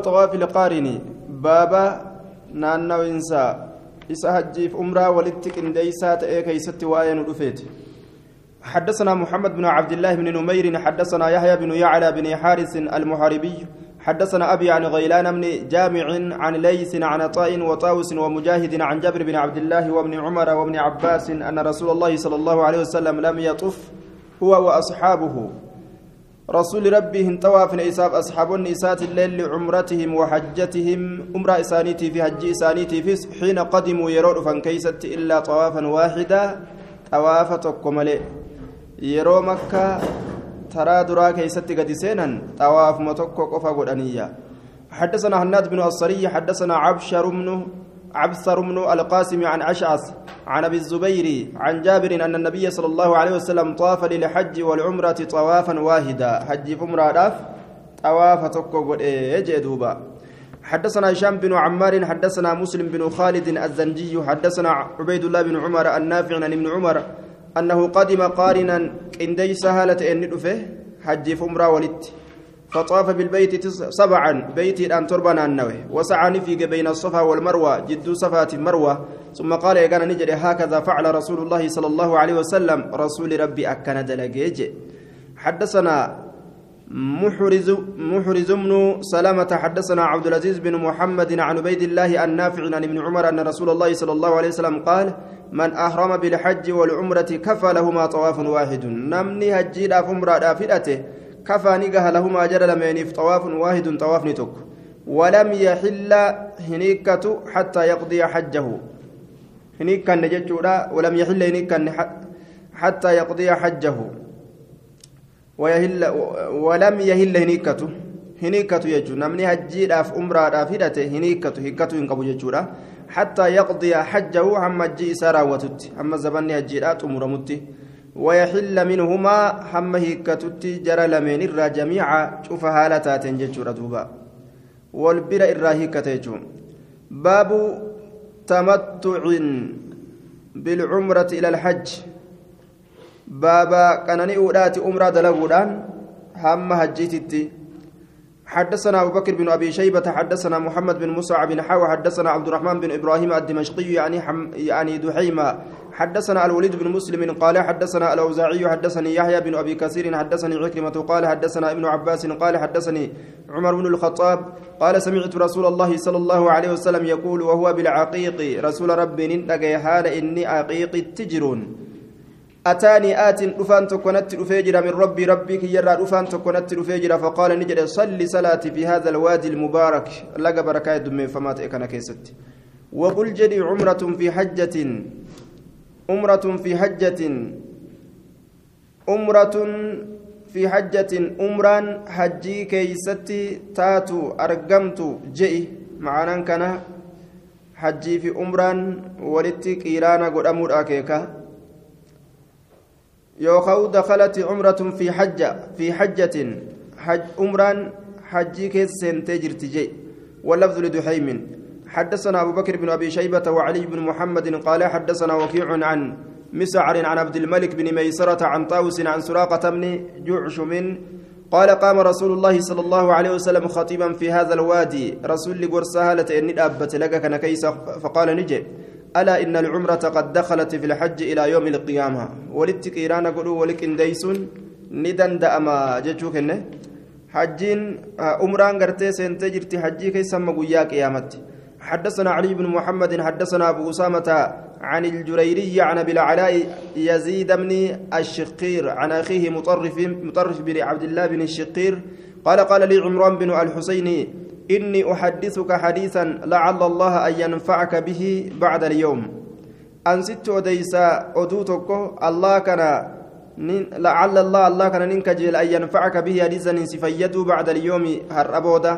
طواف القارن بابا نانا وإنسا إسا هجيف أمرا ولتك إنديسا تأيكي ست وآية ندفيت. حدثنا محمد بن عبد الله بن نمير حدثنا يحيى بن يعلى بن حارث المحاربي حدثنا أبي عن غيلان بن جامع عن ليث عن عطاء وطاوس ومجاهد عن جابر بن عبد الله وابن عمر وابن عباس أن رسول الله صلى الله عليه وسلم لم يطف هو وأصحابه. رسول ربي هنتواف إساب أصحاب النساء الليل لعمرتهم وحجتهم. أمرا إسانيتي في حج إسانيتي في حين قدموا يرون فانكيست إلا طوافا واحدا طوافة كمالي يرو مكة ترى درا كيست قد سينا طواف قفا قدانية حدثنا هناد بن الصري حدثنا عبشر بن عبثر بن القاسم عن أشعث عن أبي الزبير عن جابر أن النبي صلى الله عليه وسلم طاف للحج والعمرة طوافا واحدا. حج فمرة طواف تكو دوبا. حدثنا هشام بن عمار حدثنا مسلم بن خالد الزنجي حدثنا عبيد الله بن عمر النافع عن ابن عمر أنه قدم قارنا إندي سهلة أن حج فمرة ولت فطاف بالبيت سبعا. بيت أن تربنا النوي. وسعى في بين الصفا والمروة. جد صفات مروة ثم قال يا كان نجري هكذا فعل رسول الله صلى الله عليه وسلم. رسول ربي أكن دلجيج حدثنا محرز محرز بن سلامة. حدثنا عبد العزيز بن محمد عن عبيد الله النافع عن ابن عمر أن رسول الله صلى الله عليه وسلم قال من أحرم بالحج والعمرة كفى لهما طواف واحد. نمني هجي لا فمرا فئته كفى نجاه لهما جرى لمينيف طواف واحد طواف نتك ولم يحل هنيكة حتى يقضي حجه. هنيكا نجتشورا ولم يحل هنيكا حتى يقضي حجه. ويهل ولم يهل هنيكة. هنيكة يجو نمني هجي داف أمرا دافدته هنيكة هكة ينقبو جتشورا. حتى يقضي حجه عما جي سراوتت أما زبني هجي دات أمرمتي ويحل منهما هم هيكتت جرى لمن الرا جميعا شوف هالتات جتشورا دوبا. والبر الرا هيكتيجو. باب تمتع بالعمرة إلى الحج. بابا كانني أولات أمرا دلغودان هم هجيتتي حدثنا أبو بكر بن أبي شيبة حدثنا محمد بن مصعب بن حاوى حدثنا عبد الرحمن بن إبراهيم الدمشقي يعني حم يعني دحيمة. حدثنا الوليد بن مسلم قال حدثنا الأوزاعي حدثني يحيى بن أبي كثير حدثني عكرمة قال حدثنا ابن عباس قال حدثني عمر بن الخطاب قال سمعت رسول الله صلى الله عليه وسلم يقول وهو بالعقيق رسول ربي ننتقي حال إني عقيق تجرون أتاني آت رفان تكونت رفيجر من ربي ربك يرى رفان تكونت رفيجر فقال نجد صل صلاتي في هذا الوادي المبارك. لقى بركات دمي فما تأكنا كيست وقل جدي عمرة في حجة عمرة في حجة عمرة في حجة عمران حجي كيستي تاتو أرقمت جئي. معنا كان حجي في عمران ولدت كيرانا قد أمور أكيكا. يوخو دخلت عمرة في حجة في حجة حج عمران حجي كيسين تجر تجي واللفظ لدحيم. حدثنا أبو بكر بن أبي شيبة وعلي بن محمد قال حدثنا وكيع عن مسعر عن عبد الملك بن ميسرة عن طاوس عن سراقة بن جعشم قال قام رسول الله صلى الله عليه وسلم خطيبا في هذا الوادي. رسول لقرصها لتأني أبت لك كان كيس فقال نجي. ألا إن العمرة قد دخلت في الحج إلى يوم القيامة. ولدت كيران قلوا ولك إنديسون ندن دأما جتشوك حجين عمران قرتي سنتجرتي حجي كيس مقويا قيامتي. حدثنا علي بن محمد حدثنا أبو أسامة عن الجريري عن أبي العلاء يزيد بن الشقير عن أخيه مطرف مطرف بن عبد الله بن الشقير. قال قال لي عمران بن الحسين إني أحدثك حديثا لعل الله أن ينفعك به بعد اليوم. أنست أديسا أدوتك الله كان لعل الله الله كان أن ينفعك به حديثا سفيد بعد اليوم هربوده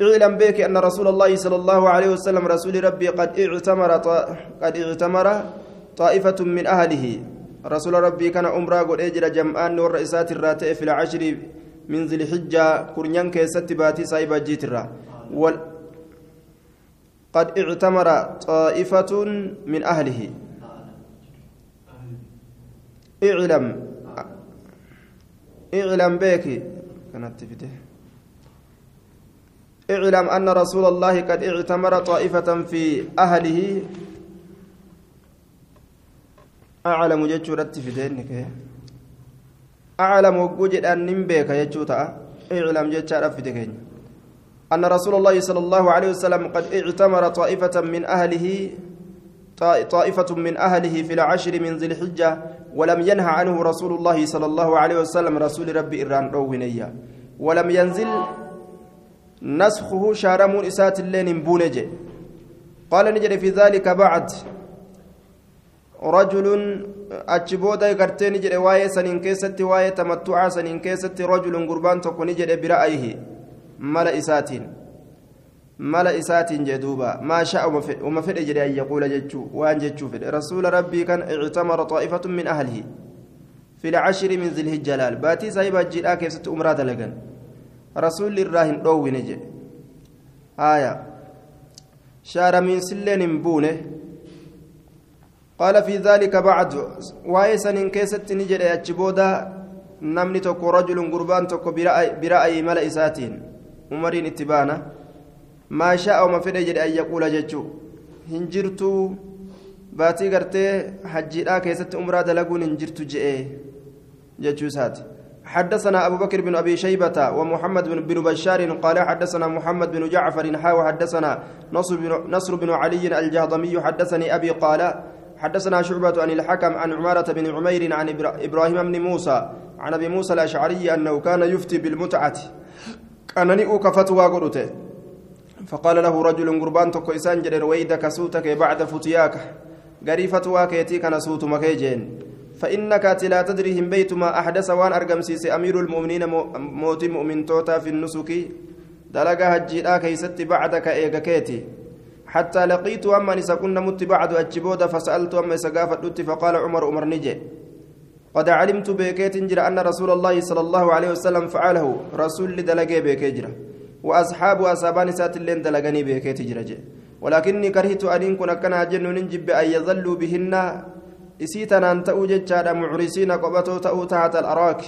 اعلم بك أن رسول الله صلى الله عليه وسلم رسول ربي قد اعتمر قد اعتمر طائفة من أهله. رسول ربي كان أمرا قد أجر جمعان والرئيسات الراتئ في العشر من ذي الحجة كرنيان كيست باتي سايبا جيترا. وال قد اعتمر طائفة من أهله. اعلم. اعلم بك كانت اعلم أن رسول الله قد اعتمر طائفة في أهله. أعلم جتشورت في دينك أعلم وجود أن نمبيك يجوتا. اعلم جتشار في دينك أن رسول الله صلى الله عليه وسلم قد اعتمر طائفة من أهله طائفة من أهله في العشر من ذي الحجة ولم ينهى عنه رسول الله صلى الله عليه وسلم رسول ربي إيران روينيا. ولم ينزل نسخه شارمون إسات اللين بونج قال نجري في ذلك بعد. رجل أجبودا قرتين نجري واي سنين كيست واي تمتعا سنين كيست رجل قربان تكون نجري برأيه ملا إساتين mala isaatiin jee duuba maa sha'a uma fedhe jedhe an yaquula jechuu waan jechuu fedhe rasuula rabbii kan ictamara xaa'ifatun min ahlihi fi lcashiri min zilhijja laal baatii saahiba hajjiidhaa keessatti umraa dalagan rasuulli irraa hin dhoowwine jedhe haya shaaramiinsilleen hin buune bacdu waa'ee saniin keessatti ni jedhe achi booda namni tokko rajulun gurbaan tokko bira'ayi mala isaatiin umariin itti baana maa shaa'uma fedhe jedhe an yaquula jechuu hin jirtuu baatii gartee hajjiidhaa keessatti umraa dalaguun hin jirtu je'e jechuu isaati حدثنا أبو بكر بن أبي شيبة ومحمد بن بشار قال حدثنا محمد بن جعفر حاوى حدثنا نصر بن, نصر بن علي الجهضمي حدثني أبي قال حدثنا شعبة عن الحكم عن عمارة بن عمير عن إبراهيم بن موسى عن أبي موسى الأشعري أنه كان يفتي بالمتعة. كان نئوك فتوى فقال له رجل قربان تكو إسان جرير ويدك سوتك بعد فتياك. قريفة واكيتي كان سوت مكيجين. فإنك لا تدري هم بيت ما أحدث وان أرقم سيسي أمير المؤمنين موت مؤمن توتا في النسك. دلقا هجيرا كيست بعدك إيغا كيتي. حتى لقيت أما نسكن مت بعد أجبودا فسألت أما سقافة فقال عمر عمر نجي قد علمت بكيت جرى أن رسول الله صلى الله عليه وسلم فعله. رسول دلقي بكيجرة وأصحاب أصابان سات اللين دلقني بكيت جرجة ولكني كرهت أن كن كنا جن ننجب أن يظلوا بهن. إسيتنا أن تأو جتشادا معرسين قبتو تأو تحت الأراك.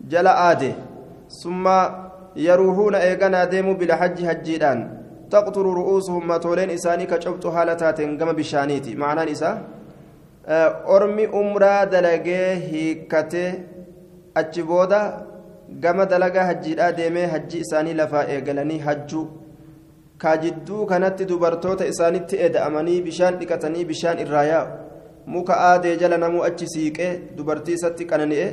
جل آده. ثم يروحون إيقنا ديمو بلا حج هجيدان تقطر رؤوسهم ما تولين إساني كشبت حالتات قم بشانيتي معنى نساء أرمي أمرا دلقي هيكته أجبودا dalagaa hajjiidhaa deemee hajji isaanii lafaa eegalanii hajjuu kaa jidduu kanatti dubartoota isaanitti eda'amanii bishaan dhiqatanii bishaan irraa yaa'u muka aadee jala namuu achi siiqee dubartii isatti qanani'e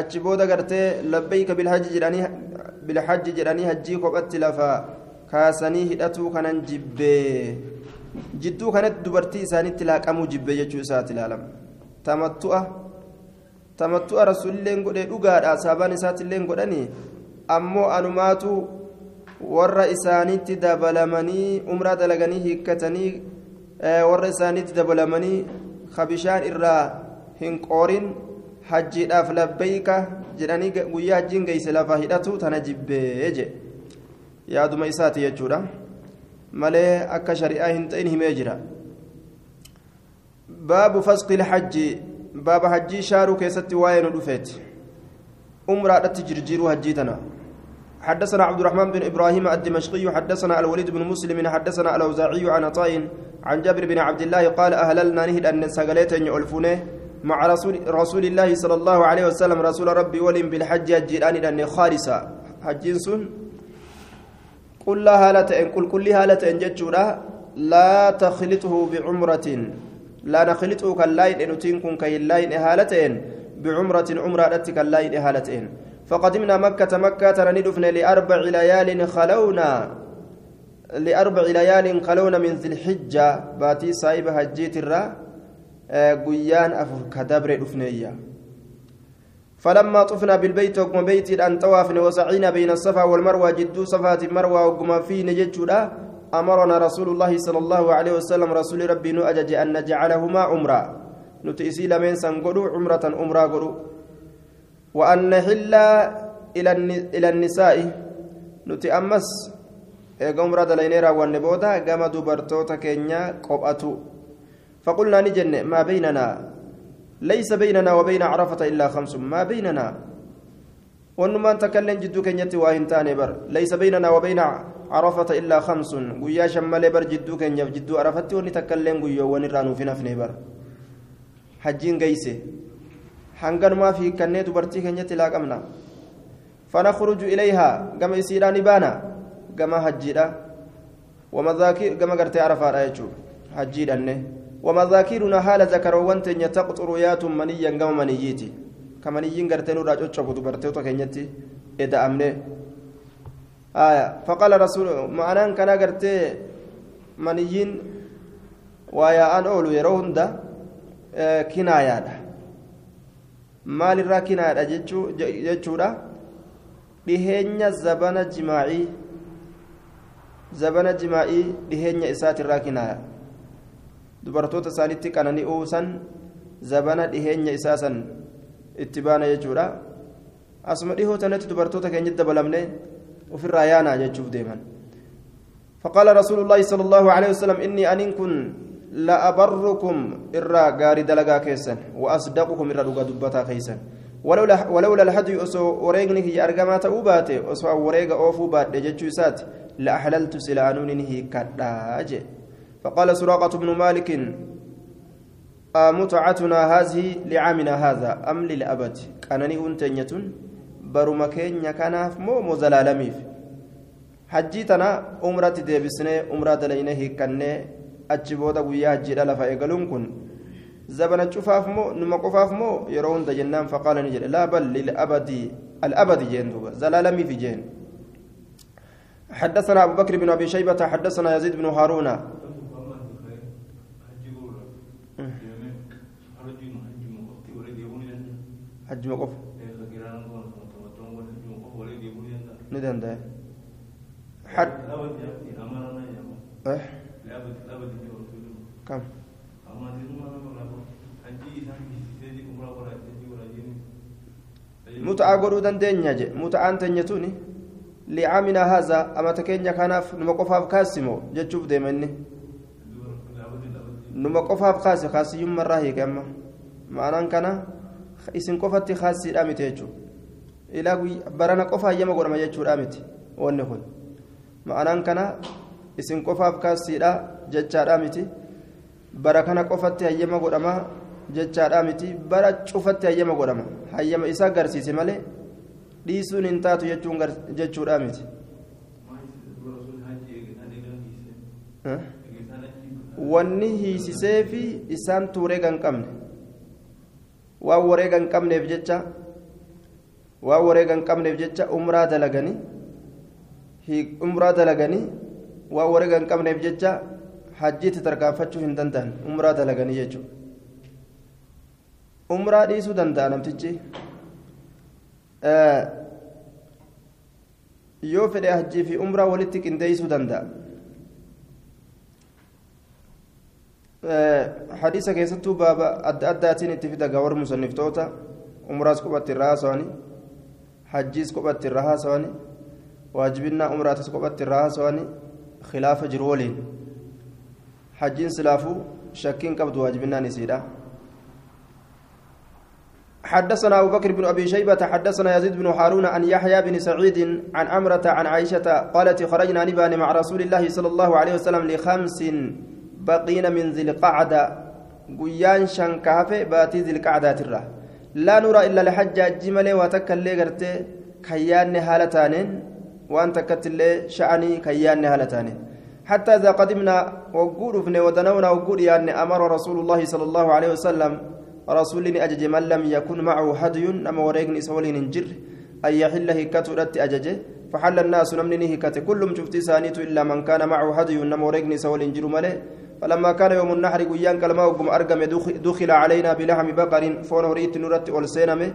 achi booda gartee labbeeyka bilhajji jedhanii hajjii kophatti lafaa kaasanii hidhatuu kanan jibbee jidduu kanatti dubartii isaanitti laaqamuu jibbee jechuu isaati ilaalama tamattu'a. tamattu'a rasuulilleen godhee dhugaadha saabaan isaatiilleen godhanii ammoo anumaatu warra isaanitti dabalamanii umraa dalaganii hiikkatanii warra isaanitti dabalamanii kabishaan irraa hin qoorin hajjiidhaaf labbeeyka jedhanii guyyaa hajjiin geeyse lafaa hidhatu tana jibbee je yaaduma isaati jechuudha. Malee akka shari'aa hin ta'in himee jira. Baabu fasqi lhajji باب حجي شارو كيست واين دفيت أمرا تجرجير هجيتنا حدثنا عبد الرحمن بن إبراهيم الدمشقي حدثنا الوليد بن مسلم حدثنا الاوزاعي عن عطاء عن جابر بن عبد الله قال اهللنا نهد ان سقليت يؤلفونه مع رسول رسول الله صلى الله عليه وسلم رسول ربي ولم بالحج الجيران لأن خالصا حجين سن كل هالة قل كل هالة جتشورا لا تخلطه بعمرة. لا نخلطه كاللاين نتين كن كاللاين هالتين بعمرة عمرة كاللاين هالتين فقدمنا مكة مكة ترندفنا لأربع ليال خلونا. لأربع ليال خلونا من ذي الحجة. باتي صايب هجيت الرا قيان أفر كدبر دفنيا فلما طفنا بالبيت وقم بيت أن طوافنا وسعينا بين الصفا والمروة جدو صفات مروة وقم في نججنا أمرنا رسول الله صلى الله عليه وسلم رسول ربي نؤجج أن نجعلهما عمرة. نتئسي لمن سنقلوا عمرة عمرة قلوا وأن نحل إلى النساء. نتأمس عمرة دلينيرا والنبودا قام دبرتوتا كينيا قبأتو. فقلنا نجن ما بيننا؟ ليس بيننا وبين عرفة إلا خمس. ما بيننا؟ ونمان تكلم جدو كنيتي واهن تاني بر. ليس بيننا وبين عرفة إلا خمس. قويا شمال بر جدو كنيف جدو عرفتي وني تكلم قويا ونرانو في نفني بر. حجين قيسي. حنقن ما في كنيت برتي كنيتي لا قمنا فنخرج إليها. كما يسيران بانا كما حجيدا ومذاكير كما قرتي عرفة رأيتشو. حجيدا ومذاكيرنا حال ذكروا تنيا تقطر يات منيا كما منيتي كمنيين قرتي نورا جوتشو دبرتي كنيتي إذا أمني. آية. فقال رسول معناه كان قرتي منيين ويا أن أولو يرون ده كناية maalirraa kinaadha jechuudha dhiheenya zabana jimaa'ii zabana jimaa'ii dhiheenya isaatirraa dubartoota isaanitti qanani'uu san zabana dhiheenya isaa san itti baana jechuudha. Asuma dhihoo tanatti dubartoota keenyatti dabalamne ofirraa yaanaa jechuuf deeman. فقال رسول الله صلى الله عليه وسلم إني أن كن لأبركم إرى غاري دلقا كيسا وأصدقكم إرى دقا دبتا كيسا ولولا ولولا الهدي أسو وريغني هي أرقما تأوباتي أسو وريغ أوفو بات دجتشو سات لأحللت سلانون هي كداج فقال سراقة بن مالك متعتنا هذه لعامنا هذا أم للأبد؟ كانني أنتنية برما كينيا كناف مو مزلالميف. حجي تنا أمرة ديبسني أمرة دلينة lafa eegaluun kun zabana cufaaf moo numa qofaaf moo yeroo hunda jennaan faqaala ni jedhe laa bal lilabadi الأبد جين دوبا زلالمي في جين. حدثنا أبو بكر بن أبي شيبة حدثنا يزيد بن هارون حج مقف ندن ده حد إيه كم متعة قولوا دندنيا جي متعة تنيتوني لعامنا هذا أما تكينيا كانف نما قفاف كاسمو جتشوف ديمني نما قفاف كاسي خاسي يوم مرة هيك أما معنى كان isin qofatti kaasiidha miti jechuudha barana qofa hayyama godhama jechuudha miti wanni kun. Ma'anaan kana isin qofaaf kaasiidha jechaadha miti bara kana qofatti hayyama godhama jechaadha miti bara cufatti hayyama godhama. Hayyama isa agarsiise malee dhiisuun hin taatu jechuudha miti. Wanni hiisisee fi isaan tuuree kan qabne waan wareega hin qabneef jecha waan wareega hin qabneef jecha umraa dalaganii umraa dalaganii waan wareega hin qabneef jecha hajjiitti tarkaanfachuu hin danda'an umraa dalaganii jechuudha umraa dhiisuu danda'a namtichi yoo fedhe hajjii fi umraa walitti qindeessuu danda'a hadiisa keessattuu baaba adda addaatiin itti fida gawar musanniftoota umraas qophatti irraa haasawani hajjiis qophatti irraa haasawani waajibinnaa umraatis qophatti irraa haasawani khilaafa jiru waliin hajjiin silaafuu shakkiin qabdu waajibinnaan isiidha حدثنا أبو بكر بن أبي شيبة حدثنا يزيد بن هارون عن يحيى بن سعيد عن أمرة عن عائشة قالت خرجنا نبان مع رسول الله صلى الله عليه وسلم لخمس بقين من ذي القعدة قيان شنكافة باتي ذي القعدة ترى. لا نرى إلا لحج جمل وتكلي قرتي كيان هالتانين وأن تكتل شأني كيان هالتانين حتى إذا قدمنا وقود ودنونا وقود يعني أمر رسول الله صلى الله عليه وسلم رسول أجج من لم يكن معه هدي نما وريقن سولين جر أن يحل هكته أجج. فحل الناس نمني هكته كلهم شفت سانيت إلا من كان معه هدي نما وريقن سولين جر ملئ فلما كان يوم النحر قيان كلمة وقم أرقم دخل علينا بلحم بقر فون هريت نرت ألسينمه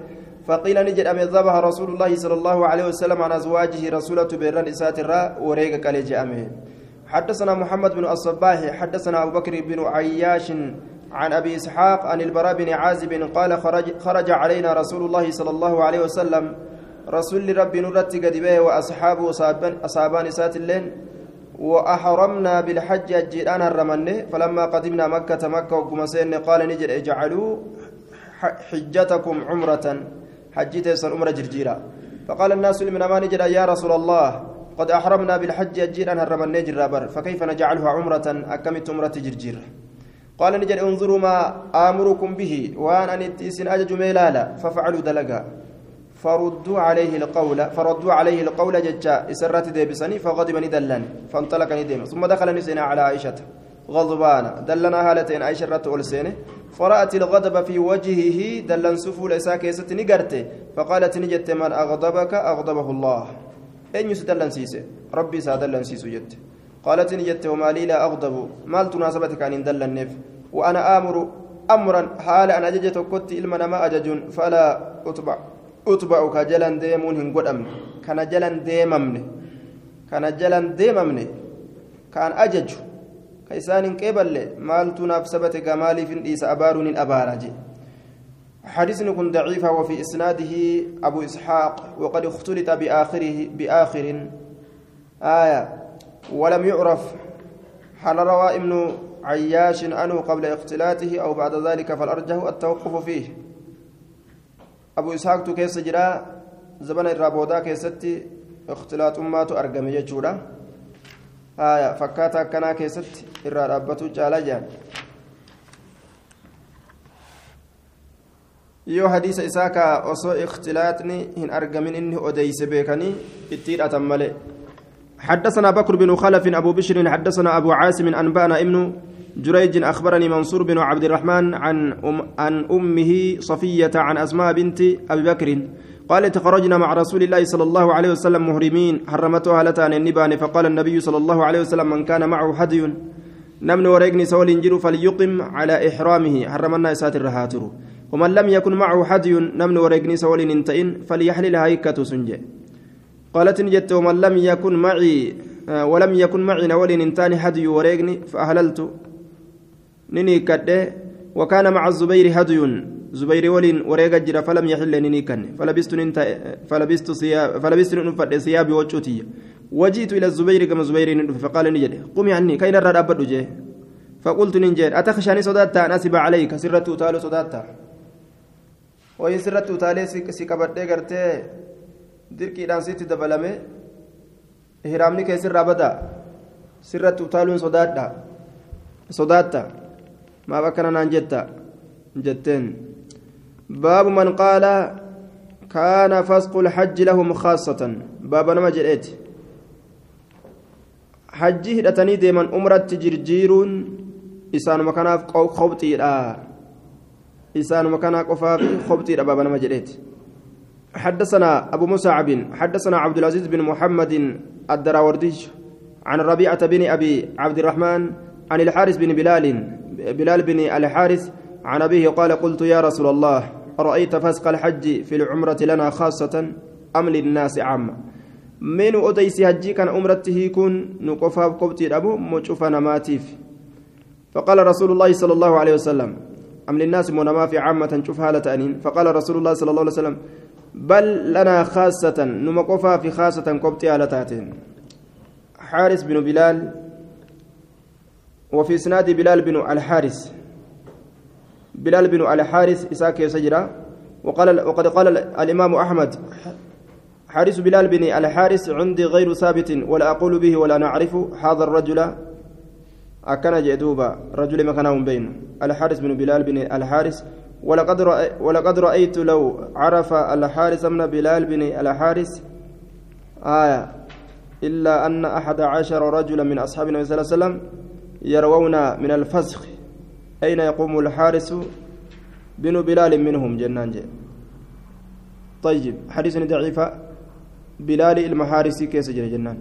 فقيل نجد أمي ذبح رسول الله صلى الله عليه وسلم عن أزواجه رسولة بيران إسات الراء وريق كاليج أمه حدثنا محمد بن الصباح حدثنا أبو بكر بن عياش عن أبي إسحاق عن البراء بن عازب قال خرج, خرج علينا رسول الله صلى الله عليه وسلم. رسول ربي نرت قد به وأصحابه أصابان إسات اللين. وأحرمنا بالحج الجيران الرمنة فلما قدمنا مكة مكة وقمسين قال نجد اجعلوا حجتكم عمرة. حجيت يسر عمرة جرجيرة. فقال الناس من أمان جرى يا رسول الله قد أحرمنا بالحج أجير أن هرم النجر فكيف نجعلها عمرة؟ أكمت عمرة جرجير. قال نجد انظروا ما آمركم به وأن أن أجج ميلالا ففعلوا دلقا. فردوا عليه القول فردوا عليه القول ججا إسرات ديبسني فغضب ندلن فانطلق ندم ثم دخل نسينا على عائشة غضبان دلنا هالتين عائشة رت أولسينه فرأت الغضب في وجهه دلن سفول إساك يست نقرته فقالت نجت من أغضبك؟ أغضبه الله. أين يسدلن سيسي؟ ربي سادلن سيسو جت. قالت نجت وما لي لا أغضب. مال تناسبتك أن دلن نف وأنا آمر أمرا حال أن أججت كنت إلما ما أجج فلا أتبع. أتبع كجلن ديمون هنقود أمن كان جلن ديممن كان جلن ديممن كان أجج كيسان قبل مال تنافسبت كمالي في إيس أبارون أبارج حديث كن ضعيفة وفي إسناده أبو إسحاق وقد اختلط بآخره بآخر آية ولم يعرف هل روى ابن عياش عنه قبل اختلاته أو بعد ذلك فالأرجح التوقف فيه أبو إسحاق كيس جرا زبن الرابودا كيستي اختلاط أمات أرقم يجورا آية فكاتا كنا كيست dhaabbatu caalaa jedhan yoo hadiisa isaa ka osoo ikhtilaatni hin argamin inni odeyse beekanii itti hidhatan malee. حدثنا بكر بن خلف أبو بشر حدثنا أبو عاصم أنبأنا ابن جريج أخبرني منصور بن عبد الرحمن عن أم عن أمه صفية عن أسماء بنت أبي بكر. قالت خرجنا مع رسول الله صلى الله عليه وسلم مهرمين حرمتها لتان النبان. فقال النبي صلى الله عليه وسلم من كان معه هدي نمن وريقني سول جرو فليقم على إحرامه. حرمنا إسات الرهاتر. ومن لم يكن معه حدي نمن وريقني سول انتئن فليحلل هيكة سنجي قالت نجت ومن لم يكن معي آه ولم يكن معي نول انتان حدي وريقني فأهللت. نني كده وكان مع الزبير هدي زبير ولين وريقا جرا فلم يحل نني كن فلبست ننت فلبست ثياب فلبست نفد ثيابي وجوتي وجئت إلى الزبير كما زبير فقال نجد قم عني كاين الرد أبد جه فقلت ننجد أتخشاني صداتا نسب عليك سرت تالو صداتا وإن سرت تالي سكبت غرتي دركي دان سيت دبلمه إهرامني كيسر أبدا سرت تالو ما بكنا ننجدتا جتين باب من قال كان فسق الحج لهم خاصة. باب نما جريت. hajji hidhatanii deeman umratti jirjiiruun isaanuma kanaaf qobxiidha isaanuma kanaa qofaaf qobxiidha baaba nama jedheeti حدثنا أبو مصعب حدثنا عبد العزيز بن محمد الدراوردي عن ربيعة بن أبي عبد الرحمن عن الحارث بن بلال بلال بن الحارث عن أبيه قال قلت يا رسول الله أرأيت فسق الحج في العمرة لنا خاصة أم للناس عامة؟ من أديسي هجي كان أمرته يكون نقفها بقبتي أبو مشوفا نماتيف. فقال رسول الله صلى الله عليه وسلم أم للناس منما في عامة شوفها لتأنين فقال رسول الله صلى الله عليه وسلم بل لنا خاصة نمقفها في خاصة قبتي على تاتين. حارس بن بلال وفي إسناد بلال بن الحارس بلال بن الحارس إساك سجرا وقال وقد قال الإمام أحمد حارس بلال بن الحارس عندي غير ثابت ولا أقول به ولا نعرف هذا الرجل. أكن جدوبا رجل مكانهم بين الحارس بن بلال بن الحارس ولقد ولقد رأيت لو عرف الحارس من بلال بن الحارس آية. إلا أن أحد عشر رجلا من أصحاب النبي صلى الله عليه وسلم يروون من الفسخ. أين يقوم الحارس بن بلال منهم؟ جنان جي. طيب حديث ضعيفة بلال المحارسي كيس جنان.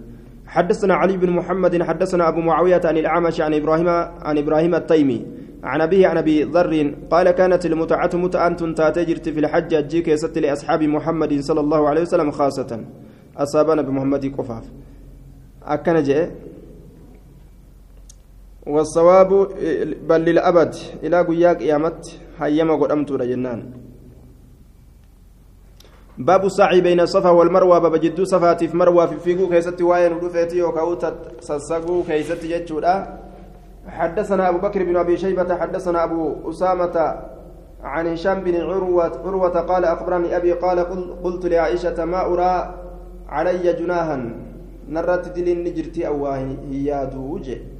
حدثنا علي بن محمد حدثنا أبو معاوية عن الأعمش عن إبراهيم عن إبراهيم التيمي. عن أبيه عن أبي ذر قال كانت المتعة متعة تاتجرت في الحج أجيك يست لأصحاب محمد صلى الله عليه وسلم خاصة. أصابنا بمحمد قفاف. أكن جاء والصواب بل للأبد إلى قياك يامت هيما قدمت جنان باب السعي بين الصفا والمروة باب جدو صفاتي في مروة في فيقو كيستي واين ودفيتي وكاوتا سسقو كيستي جتشودا حدثنا أبو بكر بن أبي شيبة حدثنا أبو أسامة عن هشام بن عروة عروة قال أخبرني أبي قال قلت لعائشة ما أرى علي جناها نرت دلين نجرتي هي دوجة.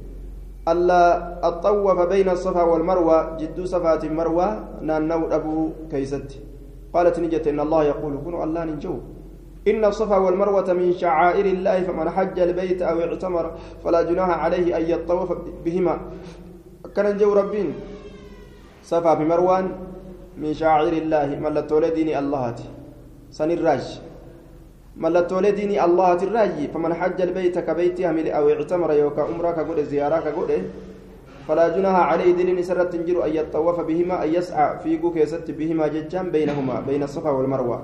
ألا أطوف بين الصفا والمروة جدو صفات المروة نانو أبو كيست. قالت نجت إن الله يقول كنوا الله ننجو. إن الصفا والمروة من شعائر الله فمن حج البيت أو اعتمر فلا جناح عليه أن يطوف بهما. كان جو ربين. صفا بمروان من شعائر الله ملتولي ديني الله سن الراج ملتولي ديني الله الراجي فمن حج البيت كبيت يهمل أو اعتمر يوكا عمرة كقول زيارة كقول فلا جناح عليه دين سرت تنجر أن يطوف بهما أن يسعى في كيست بهما ججان بينهما بين الصفا والمروة.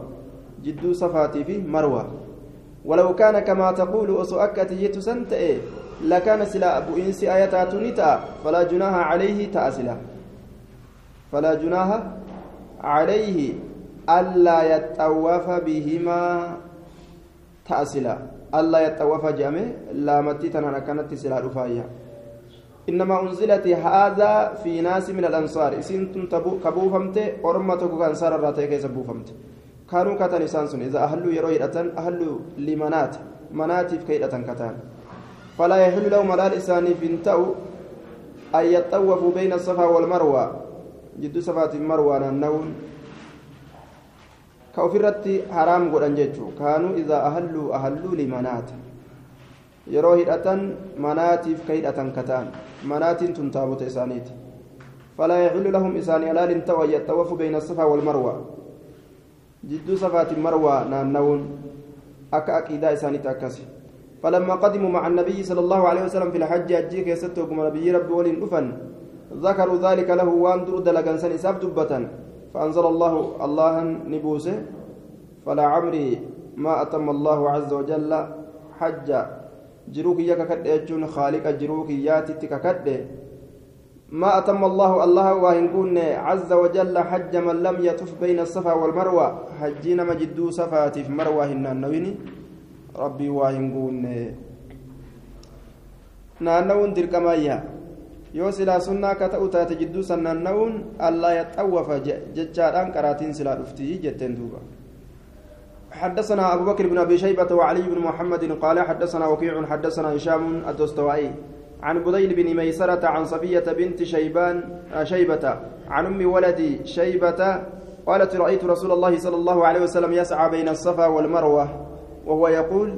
جدو صفاتي في مروة. ولو كان كما تقول أسؤكت جيت سنت إيه لكان سلا أبو إنسي آياتات نتا فلا جناح عليه تأسلا. فلا جناح عليه ألا يتطوف بهما. تأسلا. ألا يتطوف جامع لا متي تنانا كانت سلا رفايا. إنما أنزلت هذا في ناس من الأنصار. إسين كبوفمت أرمتك كان سار الراتي كيس بوفمت كانوا كتن إسان سن. إذا أهلوا يروي أتن أهلوا لمنات مناتف كيدة كتان فلا يحل لهم ملال إساني بنتو أن يطوفوا بين الصفا والمروة. جدو صفات المروة النون كوفرت حرام قران جيتشو كانوا إذا أهلوا أهلوا لمنات hidhatan manaatiif ka hidhatan kataan manaatiin tun taabota isaaniiti falaa yaxillu lahum isaanii alaalin ta'u an yaxxawafu beyna asafaa walmarwa jidduu safaatiin marwaa naannawuun akka aqiidaa isaaniitti akkasi فلما قدموا مع النبي صلى الله عليه وسلم في الحج أجيك يستوكم نبي ربي ولين أفن ذكروا ذلك له وان درد لقنسان إساب دبة فأنزل الله الله نبوسه فلا عمري ما أتم الله عز وجل حج. kiyya kakadhe jechuun khaaliqa jiruu kiyyaatitti kakadhe ما أتم الله الله واهن كون عز وجل حج من لم يطف بين الصفا والمروة. حجينا مجدو صفات في مروة النانوين ربي واهن كون. نانوون دركمايا yoo silaa sunnaa ka ta'u taate jidduu san naanna'uun allaa yaxawwafa jechaadhaan qaraatiin silaa dhuftii jetteen duuba. حدثنا أبو بكر بن أبي شيبة وعلي بن محمد قال حدثنا وكيع حدثنا هشام الدستوائي عن بديل بن ميسرة عن صفية بنت شيبان شيبة عن أم ولد شيبة قالت رأيت رسول الله صلى الله عليه وسلم يسعى بين الصفا والمروة وهو يقول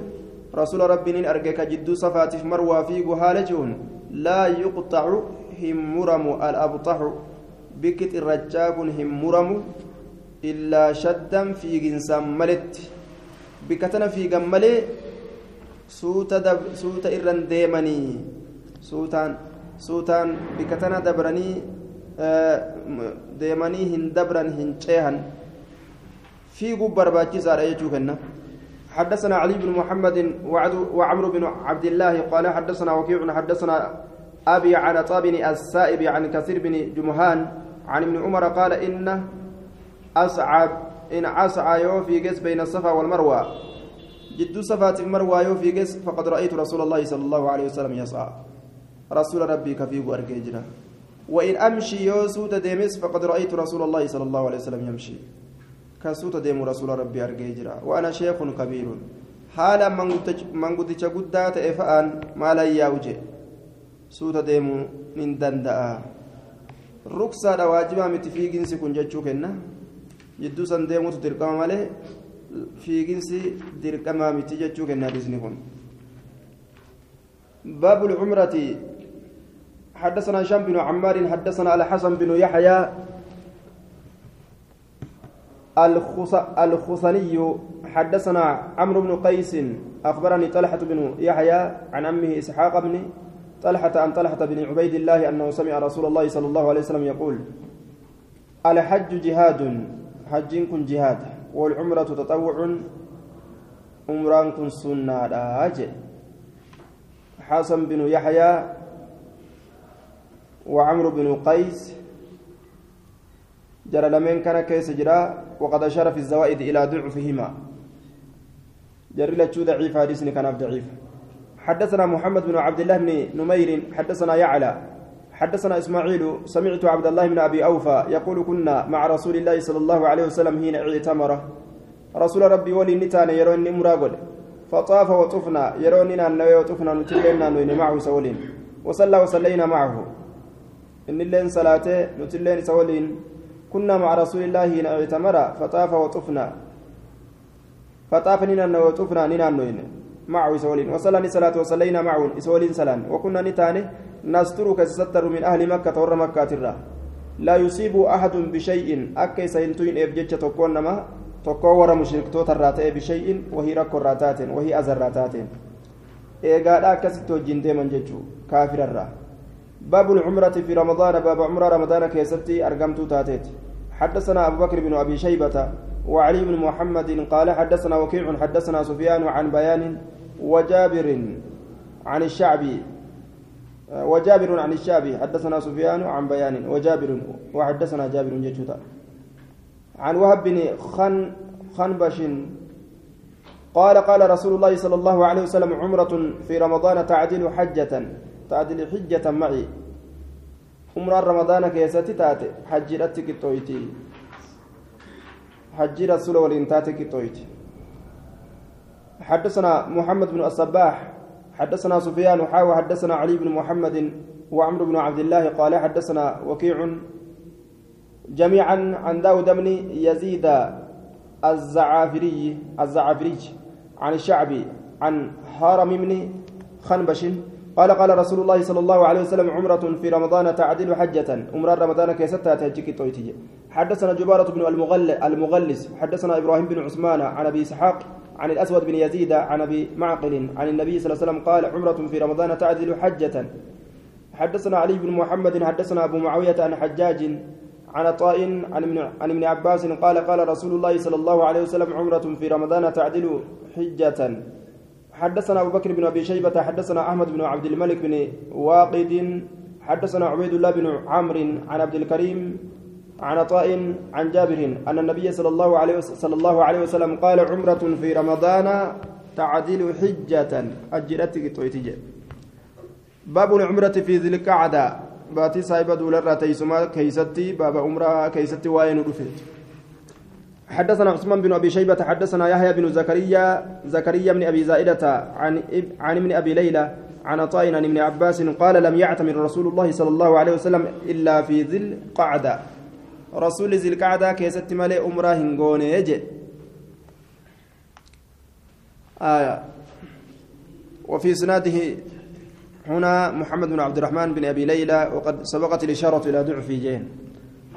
رسول ربي أرجك جد صفا في مروة في جهالجون لا يقطع هم مرم الأبطح بكت الرجاب هم مرم illaa shaddan fiiginsaan maletti bikka tana fiigan malee suuta irran deemanii suutaan suutaan bikka tana dabranii deemanii hin dabran hin ceehan fiiguu barbaachisaadha jechuu kenna حدثنا علي بن محمد وعمرو بن عبد الله قالا حدثنا وكيع حدثنا أبي عن عطاء بن السائب عن كثير بن جمهان عن ابن عمر قال إن أصعب إن أسعى يو في جس بين الصفا والمروة jidduu Safaatii Marwaa yoo fiiges فقد رأيت رسول الله صلى الله عليه وسلم يسعى. rasuula Rabbii ka fiigu argeejira وإن أمشي yoo suuta deemes فقد رأيت رسول الله صلى الله عليه وسلم يمشي. كسوت ديم رسول ربي أرجيجنا وأنا شيخ كبير حالا من قد تشقدات إفآن ما لا يوجه سوت ديم من دندأ ركسة واجبة متفيقين سكون جتشو كنا jidduu san deemutu dirqama malee fiiginsi dirqamaa miti jechuu باب العمرة حدثنا هشام بن عمار حدثنا الحسن بن يحيى الخصني حدثنا عمرو بن قيس أخبرني طلحة بن يحيى عن عمه إسحاق بن طلحة عن طلحة بن عبيد الله أنه سمع رسول الله صلى الله عليه وسلم يقول الحج جهاد حجين كن جهاد والعمرة تطوع عمران كن سنة حسن بن يحيى وعمرو بن قيس جرى لمن كان كيس جرى وقد أشار في الزوائد إلى ضعفهما. جرى لتشو ضعيف حديثني كان ضعيف. حدثنا محمد بن عبد الله بن نمير حدثنا يعلى حدثنا إسماعيل سمعت عبد الله بن أبي أوفى يقول كنا مع رسول الله صلى الله عليه وسلم حين اعتمر. رسول ربي ولي نتان يرون مراغل فطاف وطفنا يروننا أنه وطفنا نتلنا نوين معه سولين. وصلى وصلينا معه. إن اللين صلاته نتلين سولين. كنا مع رسول الله حين اعتمر فطاف وطفنا. فطاف نينا وطفنا نينا نوين. معه سولين وصلى صلاة وصلينا معه سولين سلام وكنا نتاني نسترك ستر من أهل مكة ور مكة الرا لا يصيب أحد بشيء. أكي سينتوين إبجتش تكون نما. tokkoo warra mushriktoota irraa ta'e bishay'in wahii rakkoo irraa taateen wahii azarraa taateen eegaadha akkasitti wajjin باب العمرة في رمضان baaba umraa Ramadaana keessatti argamte taateetti. حدثنا أبو بكر بن أبي شيبة وعلي بن محمد قال حدثنا وكيع حدثنا سفيان عن بيان وجابر عن الشعبي وجابر عن الشعبي حدثنا سفيان عن بيان وجابر وحدثنا جابر jechuudha عن وهب بن خنبش خنبش قال قال رسول الله صلى الله عليه وسلم عمرة في رمضان تعدل حجة. تعدل حجة معي عمرة رمضان كيستي تاتي حجرتي كتويتي حج رسول ولنتاتي كتويتي حدثنا محمد بن الصباح حدثنا سفيان حاوى حدثنا علي بن محمد وعمرو بن عبد الله قال حدثنا وكيع جميعا عن داود بن يزيد الزعافري الزعافري عن الشعبي عن هارم بن خنبش قال قال رسول الله صلى الله عليه وسلم عمرة في رمضان تعدل حجة. عمرة رمضان كيستها تهجك تويتي حدثنا جبارة بن المغلس. حدثنا إبراهيم بن عثمان عن أبي إسحاق عن الأسود بن يزيد عن أبي معقل عن النبي صلى الله عليه وسلم قال عمرة في رمضان تعدل حجة. حدثنا علي بن محمد حدثنا أبو معاوية عن حجاج عن طاء عن ابن عباس قال قال رسول الله صلى الله عليه وسلم عمرة في رمضان تعدل حجة. حدثنا أبو بكر بن أبي شيبة حدثنا أحمد بن عبد الملك بن واقد حدثنا عبيد الله بن عمرو عن عبد الكريم عن طاء عن جابر أن النبي صلى الله عليه صلى الله عليه وسلم قال عمرة في رمضان تعدل حجة. hajjii takka taati jedhe باب العمرة في ذي القعدة. baatii صاحب دولر تيسما keessatti baaba umraa keessatti waa'een dhufeetti حدثنا عثمان بن أبي شيبة حدثنا يحيى بن زكريا زكريا بن أبي زائدة عن عن ابن أبي ليلى عن عطاء عن ابن عباس قال لم يعتمر رسول الله صلى الله عليه وسلم إلا في ذي القعدة. rasuulli Zil Qa'daa keessatti malee umraa hin goone آية. وفي إسناده هنا محمد بن عبد الرحمن بن أبي ليلى وقد سبقت الإشارة إلى ضعفه jedheen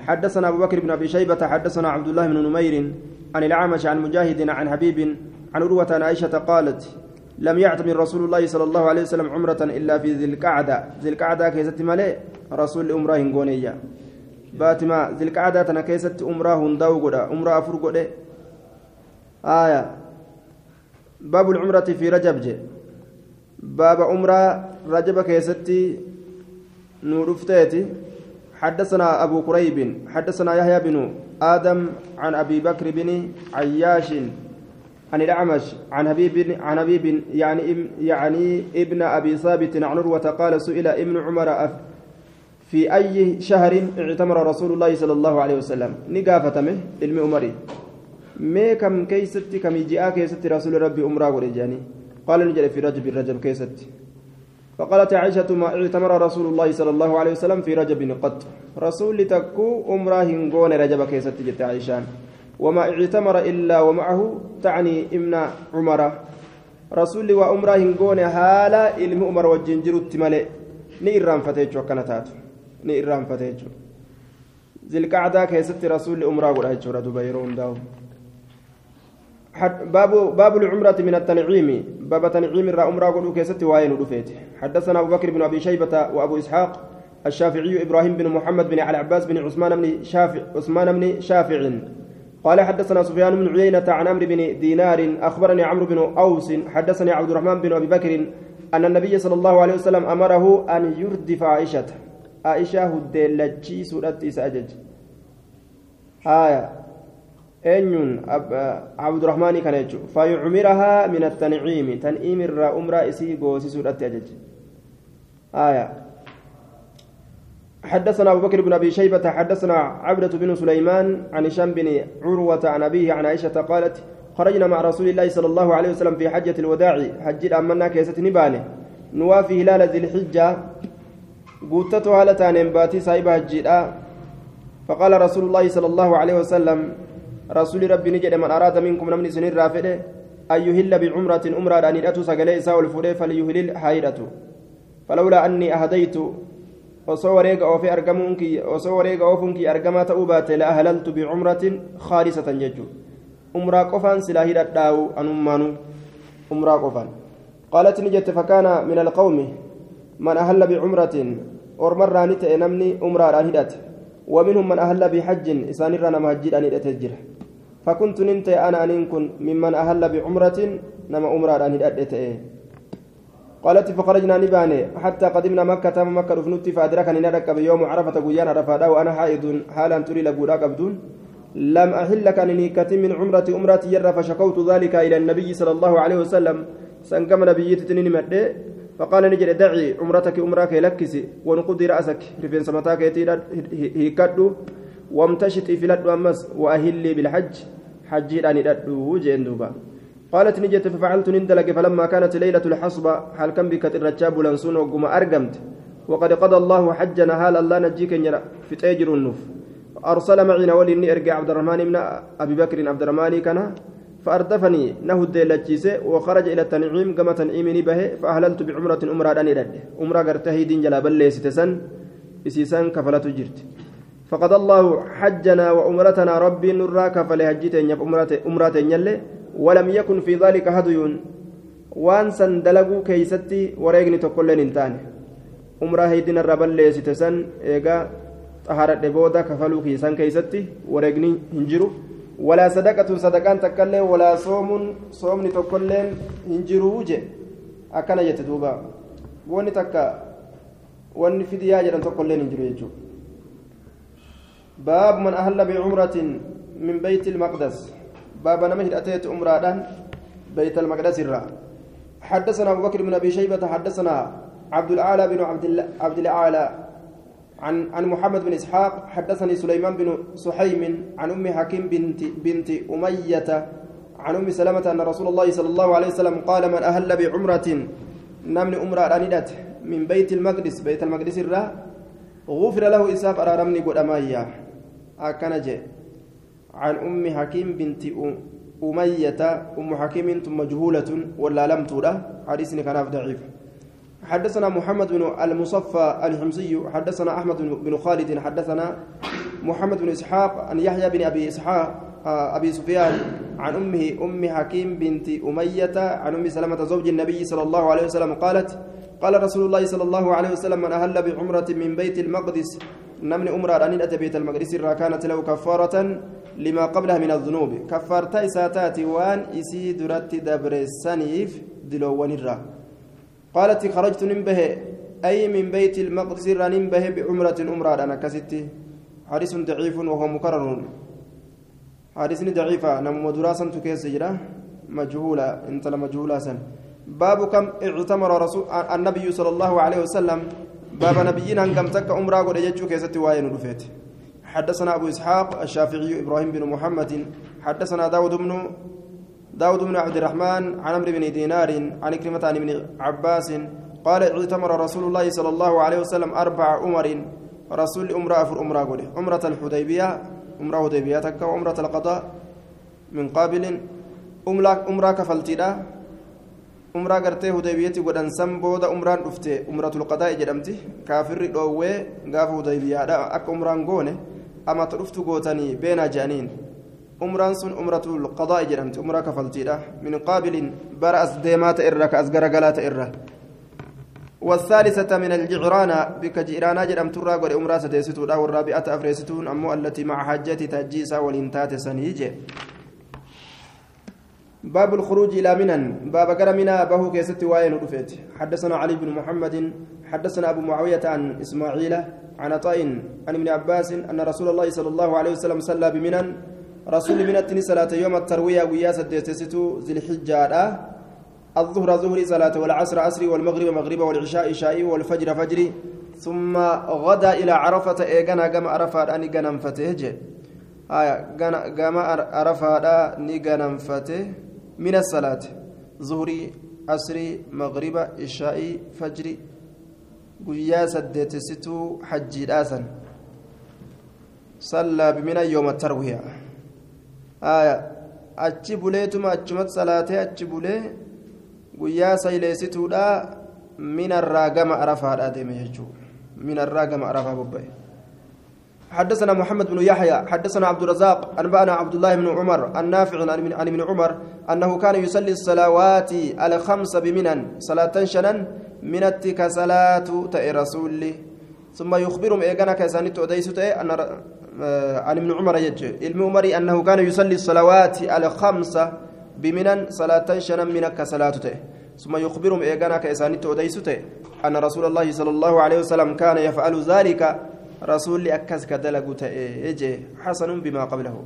حدثنا أبو بكر بن أبي شيبة حدثنا عبد الله بن نمير عن الأعمش عن مجاهد عن حبيب عن عروة عن عائشة قالت لم يعتمر رسول الله صلى الله عليه وسلم عمرة إلا في ذي القعدة. Zil Qa'daa keessatti malee? rasuulli umraa hin goone. baatuma Zil Qa'daa tana keessatti umraa هنداو umraa afur آية باب العمرة في رجب jedhe. baaba umraa Rajab keessatti نورفتيتي. حدثنا أبو كريب حدثنا يحيى بن آدم عن أبي بكر بن عياش عن الأعمش عن حبيب عن حبيب يعني يعني ابن أبي ثابت عن عروة قال سئل ابن عمر في أي شهر اعتمر رسول الله صلى الله عليه وسلم؟ ni gaafatame علم عمري ما كم كيست كم جاء كيست رسول ربي أمرا قال نجل في رجب الرجب كيست فقالت عائشة ما اعتمر رسول الله صلى الله عليه وسلم في رجب قط. رسول تكو أمره هنقون رجب كيست جت عائشان وما اعتمر إلا ومعه تعني ابن عمر. رسول وأمره هنقون هالا إلم عمر والجنجر التملئ نيران فتيجو كانتات نيران فتيجو. ذي القعدة كيست رسول أمره قد أجو ردبيرون داو. باب باب العمرة من التنعيم. باب تنعيم الرا عمرة قلو كيست وين ودفيت حدثنا أبو بكر بن أبي شيبة وأبو إسحاق الشافعي إبراهيم بن محمد بن علي عباس بن عثمان بن شافع عثمان بن شافع. قال حدثنا سفيان بن عيينة عن عمرو بن دينار أخبرني عمرو بن أوس حدثني عبد الرحمن بن أبي بكر أن النبي صلى الله عليه وسلم أمره أن يردف عائشة. عائشة هدلتشي سورة آية. Eenyuun abdurahmaanii kana jechuudha. Fayyucumirahaa min attaniiciimi tan'iim irraa umraa isii goosisuudhatti ajaje. Aya. حدثنا أبو بكر بن أبي شيبة حدثنا عبدة بن سليمان عن هشام بن عروة عن أبيه عن عائشة قالت خرجنا مع رسول الله صلى الله عليه وسلم في حجة الوداع حج أمنا كيسة نبانه نوافي هلال ذي الحجة قوتته هالتان باتي صاحب حجيرا فقال رسول الله صلى الله عليه وسلم رسول ربي نجد من أراد منكم نمني سنين رافده أن يهل بعمرة أمرة أن يدأت سقلي إساء الفري فليهلل حائرته فلولا أني أهديت osoo wareega oofee argamuun kiyya osoo wareega oofuun kiyya argamaa ta'uu baate la ahlaltu bicumratin khaalisatan jechuudha umraa qofaan silaa hidhadhaawu anummaanu umraa qofaan qaalat ni jette fakkaana min alqawmi man ahalla bicumratin ormarraa ni ta'e namni umraadhaan hidhate ومنهم من أهل بحج إسان رنا مهجد أن يتجر فكنت ننت أنا أن كن ممن أهل بعمرة نما أمرا أن يتجر قالت فخرجنا نباني. حتى قدمنا مكة مكة رفنت فأدركني. ندك بيوم عرفة قيان عرفة وأنا حائض. حالا تري لبولا قبدون لم أحل كان نيكة من عمرة. أمرة يرى فشكوت ذلك إلى النبي صلى الله عليه وسلم. سنكم نبيتي تنين مدي فقال نجد دعي عمرتك عمرك لكسي ونقضي رأسك. رفين سمتاك هيكدو وامتشتي في لدو أمس وأهلي بالحج. حجي أن يددو جين قالت نجت ففعلت نندلك فلما كانت ليلة الحصبة حال كم بك الرجاب لنسون وقم أرقمت. وقد قضى الله حجنا هال الله نجيك في تاجر النوف. أرسل معنا ولي إرجع عبد الرحمن بن أبي بكر عبد الرحمن كان. فأردفني نهد لجيسه وخرج إلى التنعيم كما تنعيمني به فأهللت بعمرة أمرا أني رد أمرا قرته دين جلا بل ستسن إسيسان كفلت جرت. فقد الله حجنا وأمرتنا ربي نرى كفل هجتين أمرة يلي ولم يكن في ذلك هدي وان سن دلقوا كيستي وريقني تقولين انتان. أمرا هيدنا الربل ستسن إيقا طهارة بودا كفلوا كيسان كيستي وريقني هنجروا ولا صدقة صدقان تكلم ولا صوم صوم تكلم هنجروا وجه. أكن يتدوبا. واني تكا واني فديا جران تكلم هنجروا يجو. باب من أهل بعمرة من بيت المقدس. باب نمهد أتيت عمرة بيت المقدس الرا. حدثنا أبو بكر بن أبي شيبة حدثنا عبد الأعلى بن عبد الأعلى عن عن محمد بن إسحاق حدثني سليمان بن سحيم عن أم حكيم بنت بنت أمية عن أم سلمة أن رسول الله صلى الله عليه وسلم قال من أهل بعمرة نمن امرا راندت من بيت المقدس. بيت المقدس الرا. غفر له اساف ارارمني قدمايا اكنج عن أم حكيم بنت أمية. أم حكيم مجهولة ولا لم ترى حديثني كان ضعيف. حدثنا محمد بن المصفى الحمصي. حدثنا أحمد بن خالد. حدثنا محمد بن إسحاق. عن يحيى بن أبي إسحاق أبي سفيان. عن أمه أم حكيم بنت أمية. عن أم سلمة زوج النبي صلى الله عليه وسلم قالت قال رسول الله صلى الله عليه وسلم من أهل بعمرة من بيت المقدس نمن امرا ان اتى بيت المقدس كانت له كفاره لما قبلها من الذنوب كفارتا اساتات وان اسي درت دبر السنيف دلوان الرّ قالت خرجت ننبه أي من بيت المقدس ننبه بعمرة أمرة أنا كستي حديث ضعيف وهو مكرر حديث ضعيفة نم دراسة تكيس جرا مجهولة انت مجهولة سن باب كم اعتمر رسول النبي صلى الله عليه وسلم باب نبينا كم تك أمرة قد يجو كيستي واين رفيت حدثنا أبو إسحاق الشافعي إبراهيم بن محمد حدثنا داود بن داود بن عبد الرحمن عن عمرو بن دينار عن كلمة عن ابن عباس قال اعتمر رسول الله صلى الله عليه وسلم أربع أمر رسول أمرأة في أمرأة قوله أمرة الحديبية أمرة حديبية تكا وأمرة القضاء من قابل أمرة كفلتنا أمرة قرتي حديبية قدن سنبود أمرة أفتي أمرة القضاء جدمتي كافر دووي قاف حديبية أك أمرة قونه أما ترفت قوتني بين جانين umraan sun umratul qadaa'i jedhamti. Umraa kafaltiidha. Min qaabilin bara as deemaa ta'e irra ka as garagalaa ta'e irra. والثالثة من الجعرانة بك جيرانا جرم ترى قد أمرا ستيستودا والرابعة أفريستون أمو التي مع حجة تجيسا والإنتات سنيجة باب الخروج إلى منى باب كرمنا به keessatti waan dhufe حدثنا علي بن محمد حدثنا أبو معاوية عن إسماعيل عن عطاء عن ابن عباس أن رسول الله صلى الله عليه وسلم صلى بمنى رسول من التني صلاة يوم التروية ويا سديتستو ذي الحجة. الظهر ظهري صلاة والعصر عصري والمغرب مغرب والعشاء عشاء والفجر فجري ثم غدا إلى عرفة. إيغانا قام عرفة أني غنم فتيه آية قام عرفة أني غنم فتيه من الصلاة ظهري أسري مغربة إشائي فجري guyyaa saddeetessituu hajjiidhaasan sallaa bimina yooma tarwiya achi buleetuma achumatti salaatee achi bulee guyyaa sayleessituudha minarraa gama arafaadhaa deeme jechuudha minarraa gama arafaa bobba'e حدثنا محمد بن يحيى حدثنا عبد الرزاق أنبأنا عبد الله بن عمر النافع عن ابن عمر أنه كان يصلي الصلوات الخمس بمنن صلاة شنن منت كصلاة تأي رسول ثم يخبرهم إيقانا كيساني تؤديس أن عن ابن عمر يج علم عمري أنه كان يصلي الصلوات الخمسة بمنن صلاة شنن من كصلاة تأي. ثم يخبرهم إيقانا كيساني تؤديس أن رسول الله صلى الله عليه وسلم كان يفعل ذلك رسول أكس كدلق تأي حسن بما قبله.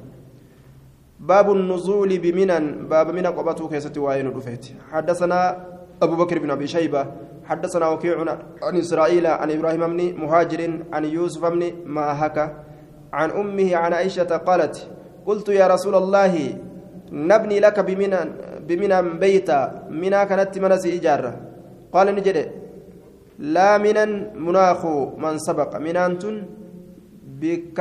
باب النزول بمنن باب من قبته كيست وين رفيت. حدثنا أبو بكر بن أبي شيبة حدثنا وكيع عن إسرائيل عن إبراهيم بن مهاجر عن يوسف بن ماهك عن أمه عن عائشة قالت قلت يا رسول الله نبني لك بمنى بمنى بيتا منى كانت منسي إجارة قال نجد لا منى مناخ من سبق منانت بك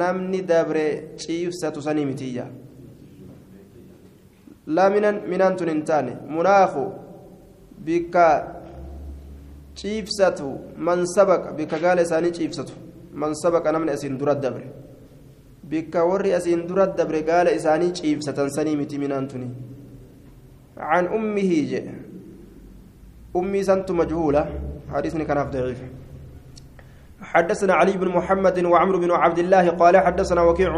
نمني دبر شيف ستسنيمتية لا منى منانت انتاني مناخ بك ciibsatu man sabaqa bikka gaala isaanii ciibsatu man sabaqa namni asiin dura dabre bikka warri asiin dura dabre gaala isaanii ciibsatan sanii miti minaan tuni عن أمه جاء أمي سنت مجهولة حديثني kun ضعيف. حدثنا علي بن محمد وعمرو بن عبد الله قال حدثنا وكيع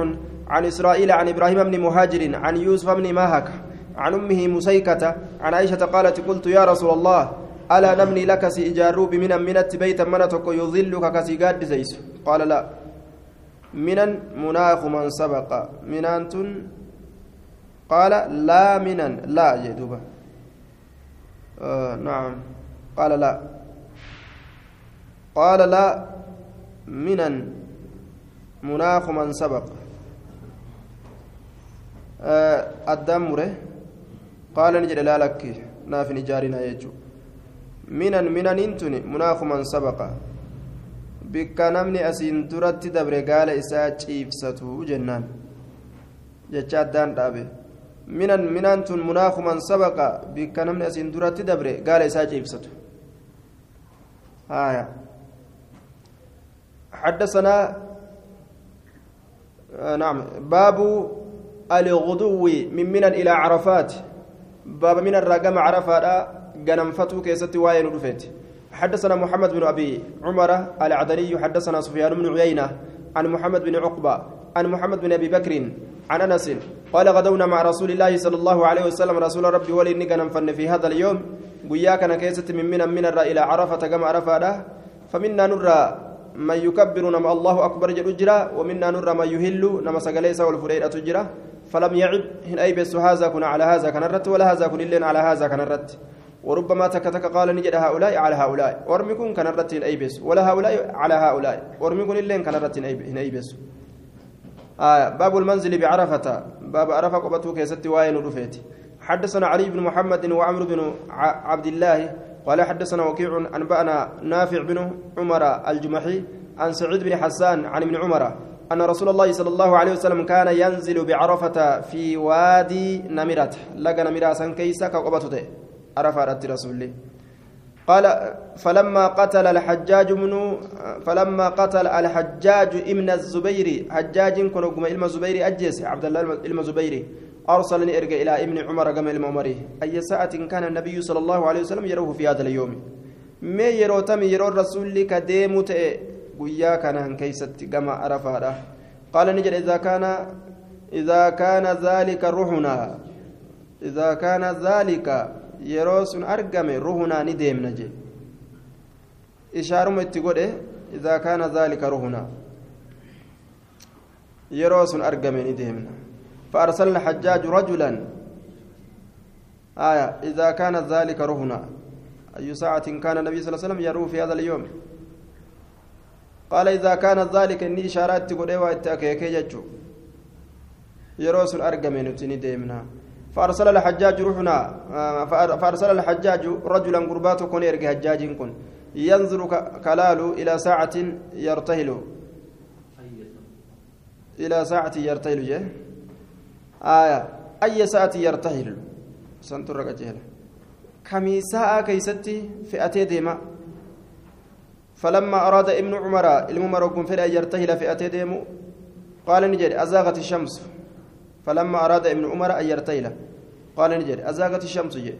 عن إسرائيل عن إبراهيم بن مهاجر عن يوسف بن ماهك عن أمه مسيكة عن عائشة قالت قلت يا رسول الله ألا نبني لك sii ijaarru بمنى منت بيتا mana tokko يظلك ka si gaaddisu؟ قال لا. منا مناخ من سبق. منانت قال لا منا لا جدوبا آه نعم. قال لا. قال لا منا مناخ من سبق آه الدمره قال نجد لا لك ناف نجارنا يجو minan minaniin tuni munaakuman sabaqa bikka namni asiin duratti dabre gaala isaa ciibsatu jennaan jecha addaan dhaabe minan minaan tun munaakuman sabaqa bikka namni asiin duratti dabre gaala isaa ciibsatu haya حدثنا نعم باب الغدو من منن إلى عرفات. باب من الرقم عرفات غنمفتو keessatti waan dhufe حدثنا محمد بن أبي عمر العدني حدثنا سفيان بن عيينة عن محمد بن عقبة عن محمد بن أبي بكر عن أنس. قال غدونا مع رسول الله صلى الله عليه وسلم رسول ربي ولي نغنم في هذا اليوم. قيا kana keessa من من من منى إلى عرفة كما عرفه فمنا نرى من يكبر nama الله اكبر jedhu ومنا نرى من يهل nama سغليس والفريده تجرا فلم يعب هن اي بس هذا كن على هذا كان الرت ولا هذا كن الا على هذا كان الرت وربما تكتك قال نجد هؤلاء على هؤلاء ورمكن كان رتين أيبس ولا هؤلاء على هؤلاء ورمكن إلين كان رتين أيبس آه باب المنزل بعرفة باب عرفة قبته كيست واين رفيت حدثنا علي بن محمد وعمرو بن عبد الله قال حدثنا وكيع أنبأنا نافع بن عمر الجمحي عن سعيد بن حسان عن ابن عمر أن رسول الله صلى الله عليه وسلم كان ينزل بعرفة في وادي نمرة. لقى نمرة سنكيسة كقبته عرفت رسولي قال فلما قتل الحجاج من فلما قتل الحجاج ابن الزبير حجاج كن إلما الزبير أجس عبد الله إلما الزبير أرسلني إرجع إلى ابن عمر كما المؤمري أي ساعة كان النبي صلى الله عليه وسلم يروه في هذا اليوم؟ ما يرو تم يرو الرسول كديم قيا كان كيست كما عرفها قال نجد إذا كان إذا كان ذلك روحنا إذا كان ذلك yeroo sun argame ruhunaa ni deemna je ishaaruma itti godhe idaa kaana zaalika ruhunaa فأرسلنا حجاج رجلا. آية إذا كان ذلك رهنا. أي ساعة كان النبي صلى الله عليه وسلم يروه في هذا اليوم؟ قال إذا كان ذلك إني إشارات تقول إيوه إتأكيكي جتشو يروس الأرقم نتني ديمنا فأرسل الحجاج روحنا فأرسل الحجاج رجلا قرباته كون يرقي حجاج كن. ينظر كلال إلى ساعة يرتهل إلى ساعة يرتهل جه. آية أي ساعة يرتهل سنتر جهل. كمي ساعة كيستي فئتي ديما. فلما أراد ابن عمر الممر كن فلا يرتهل فئتي ديمو قال نجد أزاغت الشمس. فلما أراد ابن عمر أن يرتيل قال نجد أزاغت الشمس. جي.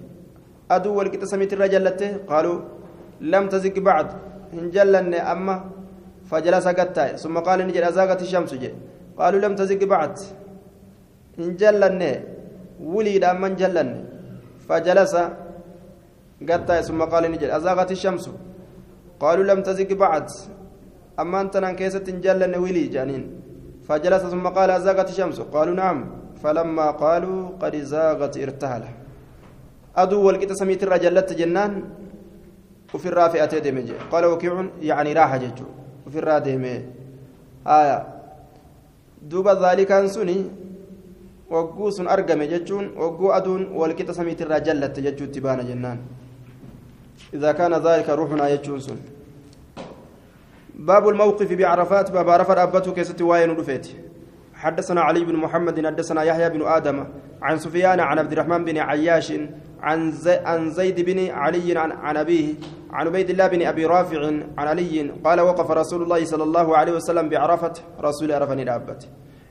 أدو والكت سميت الرجل قالوا لم تزق بعد. إن جلن أما فجلس قتاي. ثم قال نجد أزاغت الشمس. جي. قالوا لم تزق بعد. إن جلن ولد أما جلن فجلس قتاي ثم قال نجد أزاغت الشمس قالوا لم تزق بعد أما أنت نكيست إن جلن ولي جانين فجلس ثم قال زاغت الشمس قالوا نعم فلما قالوا قد زاغت ارتهل أدو والقيت سميت الرجلت جنان وفي الرافئة دمج قال وكيع يعني راح jechuu وفي الرادمة آية دوب ذلك أنسني wagguu sun argame jechuun wagguu aduun walqixa samiitirraa jallatte jechuutti baana jennaan. إذا كان ذلك روحنا يجون سن باب الموقف بعرفات باب عرفة أبته keessatti waan dhufe حدثنا علي بن محمد حدثنا يحيى بن آدم عن سفيان عن عبد الرحمن بن عياش عن زي عن زيد بن علي عن, عن أبيه عن عبيد الله بن أبي رافع عن علي قال وقف رسول الله صلى الله عليه وسلم بعرفة رسول عرفني لأبته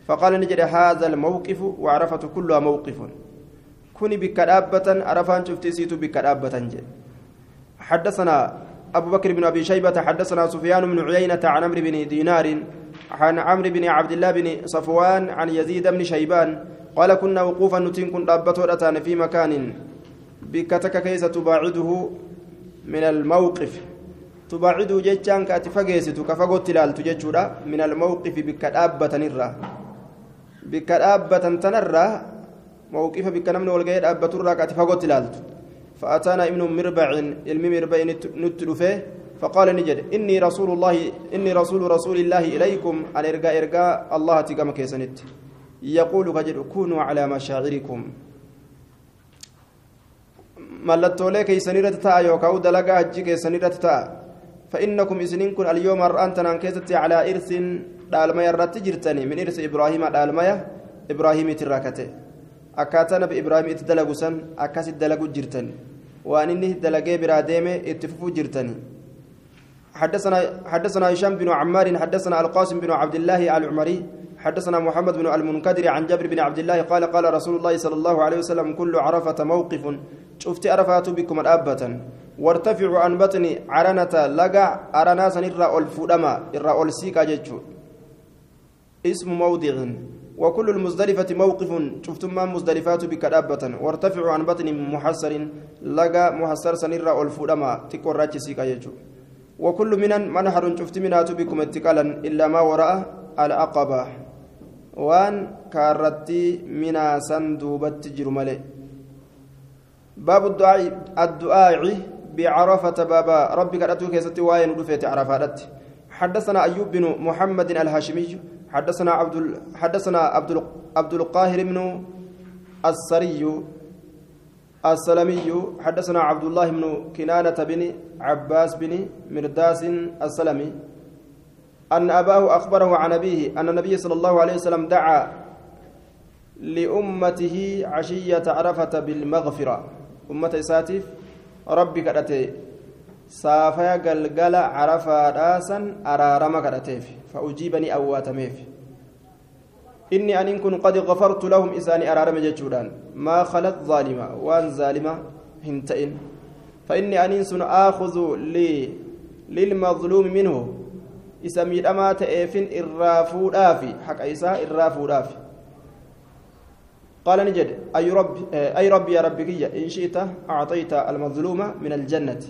فقال نجد هذا الموقف وعرفة كلها موقف. كوني بك دابة عرفان شفتي سيتو بك حدثنا أبو بكر بن أبي شيبة حدثنا سفيان بن عيينة عن عمرو بن دينار عن عمرو بن عبد الله بن صفوان عن يزيد بن شيبان قال كنا وقوفا نتين كن دابة في مكان بكتك كيس تباعده من الموقف. تباعده جتان كاتفاجيست كفاغوت تلالت جتشورا من الموقف بكدابة نرى. بكدابة تنرى موقف بك نمن والقيد أبة الرا كاتفاغوت تلالت فأتانا ابن مربع علم مربع نتلفه فقال نجد إني رسول الله إني رسول رسول الله إليكم أن إرقاء إرقاء الله تقام كيسنت يقول كجد كونوا على مشاعركم mallattoolee keeysanirratti ta'a yookaan dalagaa hajji keessanirratti ta'a. فإنكم إسنين كن اليوم أنتنا كيست على إرث دالميا رت جرتني من إرث إبراهيم دالميا إبراهيم تراكته akkaataa nabi ibraahim itti dalagu san akkas itti dalagu jirtan waan inni dalagee biraa deeme itti fufuu jirtani. حدثنا حدثنا هشام بن عمار حدثنا القاسم بن عبد الله العمري حدثنا محمد بن المنكدر عن جابر بن عبد الله قال قال رسول الله صلى الله عليه وسلم كل عرفة موقف شفت عرفات بكم الأبة وارتفعوا عن بطن عرنة لقى أرنا سنرى الفدما إرى السيكا جتشو اسم موضع وكل المزدلفة موقف شفتم مزدلفات بكدابة وارتفعوا عن بطن محسر لقى محسر سنرى الفدما تكون جتشو وكل من منحر شفت منها بكم اتقالا إلا ما وراء العقبة وان كارتي منا سندوبت جرمالي باب الدعاء الدعاء بعرفة بابا. ربك أتوك keessatti waan dhufe عرفات حدثنا أيوب بن محمد الهاشمي حدثنا عبد حدثنا عبد عبد القاهر بن السري السلمي حدثنا عبد الله بن كنانة بن عباس بن مرداس السلمي. أن أباه أخبره عن أبيه أن النبي صلى الله عليه وسلم دعا لأمته عشية عرفة بالمغفرة. أمة إساتيف ربي كرته سافيا قلقل عرفة راسا أرارما كرتيف فأجيبني أواتميف إني أن كن قد غفرت لهم إساني أرارم جتشودان ما خلت ظالمة وان ظالمة هنتئن فإني أن سن آخذ لي للمظلوم منه isa miidhamaa ta'eefin irraa fuudhaafi haqa isaa irraa fuudhaafi قال نجد أي رب أي ربي يا ربي إن شئت أعطيت المظلوم من الجنة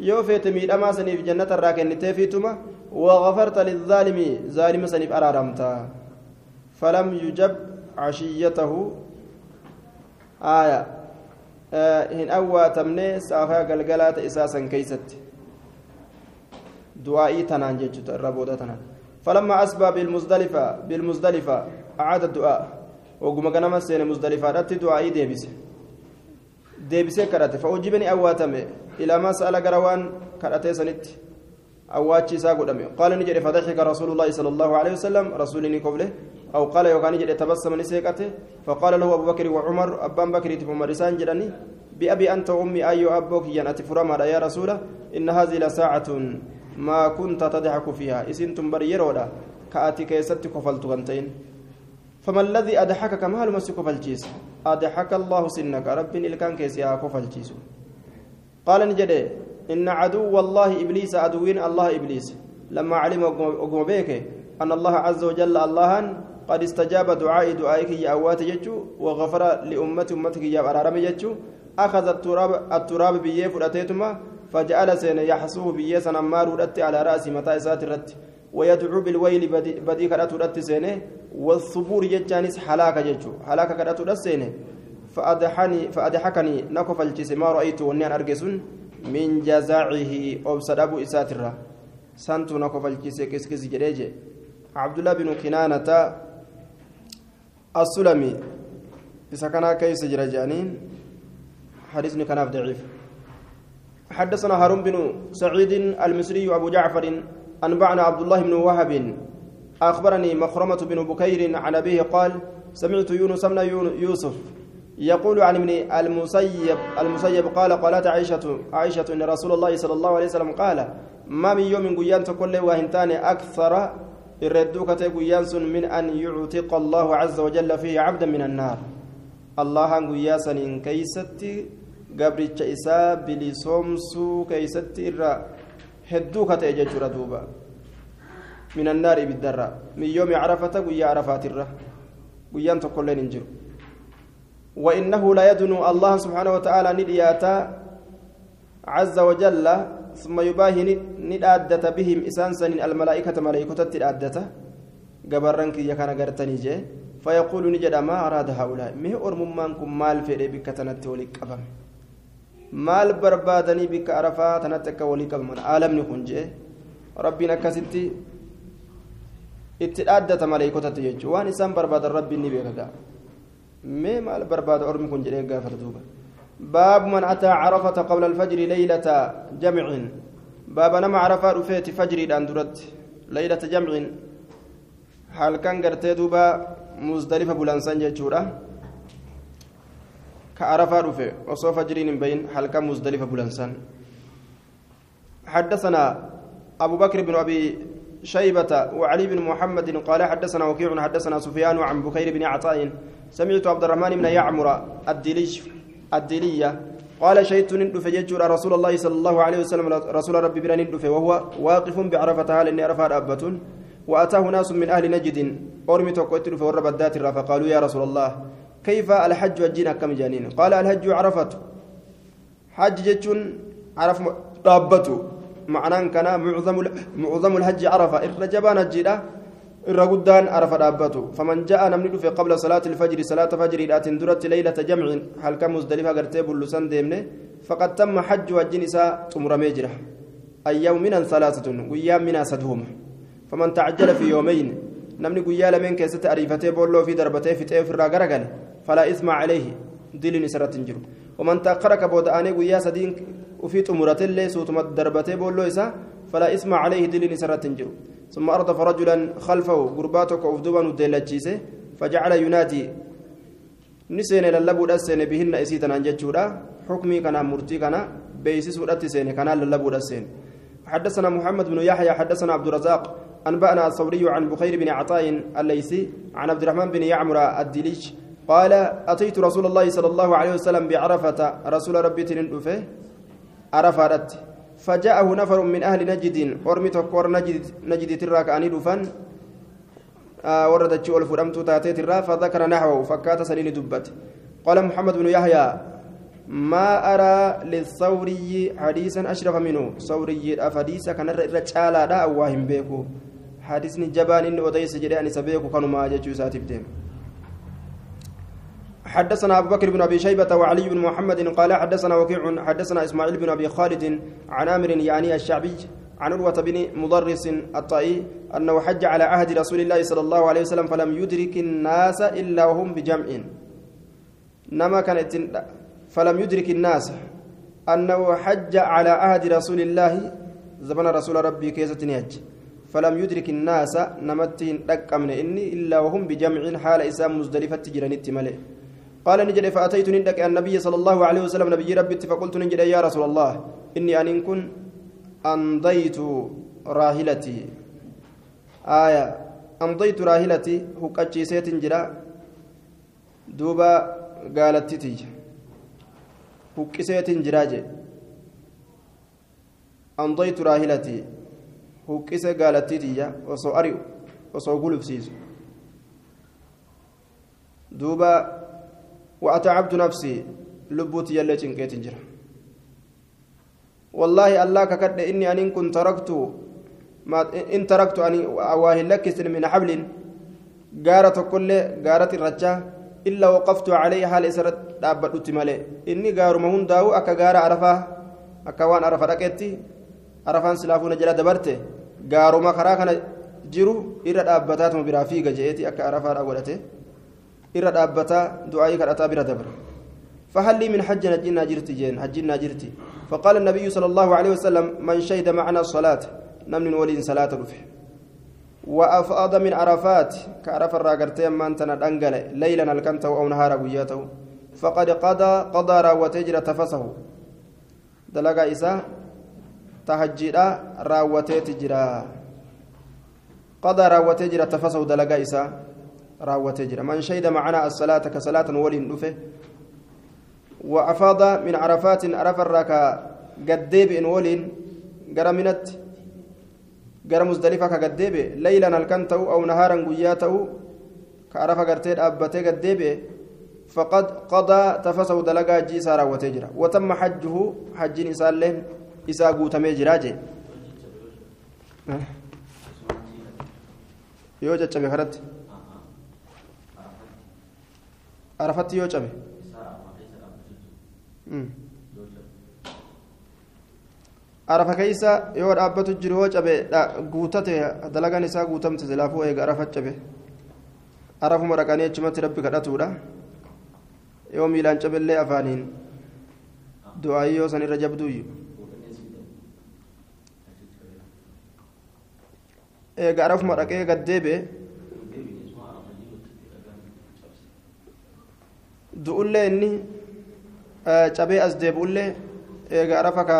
يوفيت ميد أما سنيف جنة الراكن تيفيتما وغفرت للظالم ظالم سنيف أرارمتا فلم يجب عشيته آية آه هن أوى تمني سافا قلقلات إساسا كيست دعائي تنان جيتشو الربودا تنان فلما أسبى بالمزدلفة بالمزدلفة أعاد الدعاء غنم سين مزدلفة رت دعائي ديبس ديبس كرت فأجبني أواتم إلى ما سأل قروان كرتي سنت أواتشي ساقودم قال نجري فضحك رسول الله صلى الله عليه وسلم رسولني قبله أو قال يوكان نجري تبسم نسيكته فقال له أبو بكر وعمر أبان بكر تفهم رسان جراني بأبي أنت وأمي أي أبوك ينأتي فرما يا رسول إن هذه لساعة ما كنت تضحك فيها إسنتم بريرودا كأتي كيست كفلت غنتين فما الذي أضحكك؟ ما هل مسك فالجيس؟ أضحك الله سنك. رب الكان كيسيا كفالجيس قال نجدي إن عدو والله إبليس عدوين الله إبليس. لما علم أقوم أن الله عز وجل الله قد استجاب دعائي دعائك يا أوات يجو وغفر لأمة أمتك يا أرارم يجو أخذ التراب التراب بيه فرأتيتما فجعل سين يحسوه بيه سنمار على رأس متى إسات الرت ويدعو بالويل بدي كرات رت سينه والصبور يجانس حلاك يجو حلاك كرات رت سينه فأضحني فأضحكني نكف الجسم. ما رأيت ونيان أرجسون. من جزاعه أبصر أبو إسات الرا سنتو نكف الجسم. كيس كيس جريجي عبد الله بن كنانة السلمي. كان كيس جرجانين حديثني كان ضعيف. حدثنا هارون بن سعيد المصري أبو جعفر أنبعنا عبد الله بن وهب أخبرني مخرمة بن بكير عن أبيه قال سمعت يونس بن يوسف يقول عن ابن المسيب المسيب قال قالت عائشة عائشة إن رسول الله صلى الله عليه وسلم قال ما من يوم قيان كل وهنتان أكثر الردوك قيان من أن يعتق الله عز وجل فيه عبدا من النار. الله قياسا كيستي gabricha isaa bilisoomsuu keeysatti irra hedduu ka ta'e jechuudha duuba. Min annaari ibiddarra min yoomi carafata guyyaa arafaatirra guyyaan tokkolleen hin jiru. وإنه لا يدنو الله سبحانه وتعالى ندياتا عز وجل ثم يباهي ندادة بهم إسانسا الملائكة ملائكة تدادة قبرنك يكان قرتني جي فيقول نجد ما أراد هؤلاء مه أرممانكم مال في ربك تنتولي قبم maal barbaadanii bikka arafaa tanatti akka walii qabaman aalamni kun jee rabbiin akkasitti itti dhaaddata maleeykotatti jechuun waan isaan barbaadan rabbiin ni beeka gaa mee maal barbaada ormi kun jedhee gaafata duuba باب من أتى عرفة قبل الفجر ليلة جمع باب نما عرفة رفيت فجر الأندرت ليلة جمع حال كان قرتي دوبا مزدلفة بلانسان جيتشورا كعرفة رفع وصوف جرين بين حلقة مزدلفة بلنسان. حدثنا أبو بكر بن أبي شيبة وعلي بن محمد قال حدثنا وكيع حدثنا سفيان عن بكير بن عطاء. سمعت عبد الرحمن بن يعمر الدليش الدلية قال شهدت ندف رسول الله صلى الله عليه وسلم رسول ربي بن ندف وهو واقف بعرفة هال إني أرفع أبة؟ وأتاه ناس من أهل نجد أرمي توقيت ورب الذات فقالوا يا رسول الله كيف الحج وجينا كم جانين؟ قال الحج عرفت حج جتون عرف رابته معناه كان معظم معظم الحج عرفة. الرجبان الجيده الرغدان عرف رابته فمن جاء نمن في قبل صلاة الفجر صلاة فجر لا تندرت ليلة جمع. هل كم مزدلفة غرتي بلسان ديمنه فقد تم حج وجنسا تمرمي جره أيام من ثلاثة ويام من سدهم فمن تعجل في يومين namni guyyaa lameen keessatti ariifatee boolloo fi darbatee fixee ofirraa garagale isma calayhi diliin isarratti hin jiru waman taakkara ka booda'anii guyyaa sadiin ufii xumuratillee suutuma darbatee boolloo isaa falaa isma calayhi diliin isarratti hin jiru ثم أردف رجلا خلفه قرباتك أفدوبا وديلتشيسه فجعل ينادي. نسين للبو السين بهن إسيتنا أنجتشورا حكمي كان مرتي كان بيسيس ودتسين كان للبو السين حدثنا محمد بن يحيى حدثنا عبد الرزاق. أنبأنا الثوري عن بخير بن عطاء الليثي عن عبد الرحمن بن يعمر الدليش قال أتيت رسول الله صلى الله عليه وسلم بعرفة رسول ربي تنفه عرفت فجاءه نفر من أهل نجد أرمي تكور نجد نجد تراك أني دفن آه وردت شؤل فرمت تاتي ترا فذكر نحوه فكات سنين دبت قال محمد بن يحيى ما أرى للثوري حديثا أشرف منه. ثوري أفديسا كان الرجال لا أواهم بيكو. حديثني جبان إن أديس جريان سبيكو كانوا ما جاتشو ديم حدثنا أبو بكر بن أبي شيبة وعلي بن محمد قال حدثنا وكيع حدثنا إسماعيل بن أبي خالد عن آمر يعني الشعبي عن عروة بن مضرس الطائي أنه حج على عهد رسول الله صلى الله عليه وسلم فلم يدرك الناس إلا وهم بجمع. نما كانت فلم يدرك الناس. أنه حج على عهد رسول الله زمن رسول ربي كيسة نيج فلم يدرك الناس نمتين دك من إني إلا وهم بجمع حال إسام مزدلفة جرانيت ملئ قال نجد فأتيت ندك النبي صلى الله عليه وسلم نبي ربي فقلت نجد يا رسول الله إني أن كن أمضيت راهلتي. آية أمضيت راهلتي هكتشي سيت جرا دوبا قالت تتي هكسيت جراجي أمضيت راهلتي هكسي قالت تتي وصو أريو وصو قلب سيسو. دوبا وأتعبت نفسي لبوتي يلي تنكيت جرا والله الله ككد إني أن كنت تركت ما إن تركت أني أواهلك من حبل قارة كل قارة الرجاء إلا وقفت عليها لسرت دابت مالي إني قار مهون داو أكا قار عرفة أكا عرفة ركتي عرفان سلافون جلا دبرته قار ما خراكنا jiru irra dhaabbataa biraa fiiga je'eeti akka irra dhaabbataa du'aa'ii kadhataa bira dabre فهل لي من حج نجينا جرتي جين حجنا جرتي فقال النبي صلى الله عليه وسلم من شهد معنا الصلاة نمن ولي صلاة رفع وأفاض من عرفات كعرف الراقرتين ما أنت ليلا الكنته أو نهار قياته فقد قضى قضى راوتجر تفسه دلقا إساء تهجيرا راوتيت جرا قضى راوتجر تفسه دلقا إساء راوتجر من شهد معنا الصلاة كصلاة ولي نفه وأفاض من عرفات عرف الركا قديب إن ولين. قرمنت قرم مزدلفة كقديب. ليلا الكنتو أو نهارا قياته كعرف قرتين أبتي قديب. فقد قضى تفسه دلقا جيسا راوتجرا وتم حجه. حج نسال له إسا قوتمي جراجي. yoo caccabe karatti arafatti yoo cabe? Arafa keeysa yoo dhaabbatu jiru yoo cabe guutate dalagaan isaa guutamte silaafuu eega arafa cabe. Arafuma dhaqanii achumatti rabbi kadhatuudha yoo miilaan cabellee afaaniin. Du'aayii yoo san irra jabduuyyu eega arafuma dhaqee gaddeebe du'ullee inni cabee as deebi'ullee eega arafa ka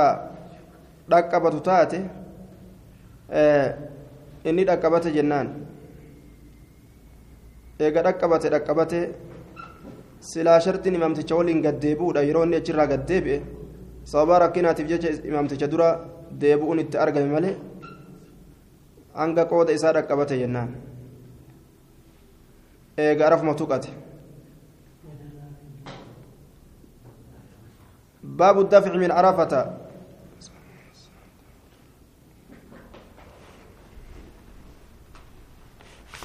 dhaqqabatu taate inni dhaqqabate jennaan. Eega dhaqqabate dhaqqabate silaa shartiin imaamticha waliin gaddeebi'uudha yeroo inni achirraa gaddeebi'e sababa rakkinaatiif jecha imaamticha dura deebi'uun itti argame malee hanga qooda isaa dhaqqabate jennaan. Eega arafuma tuqate باب الدفع من عرفة.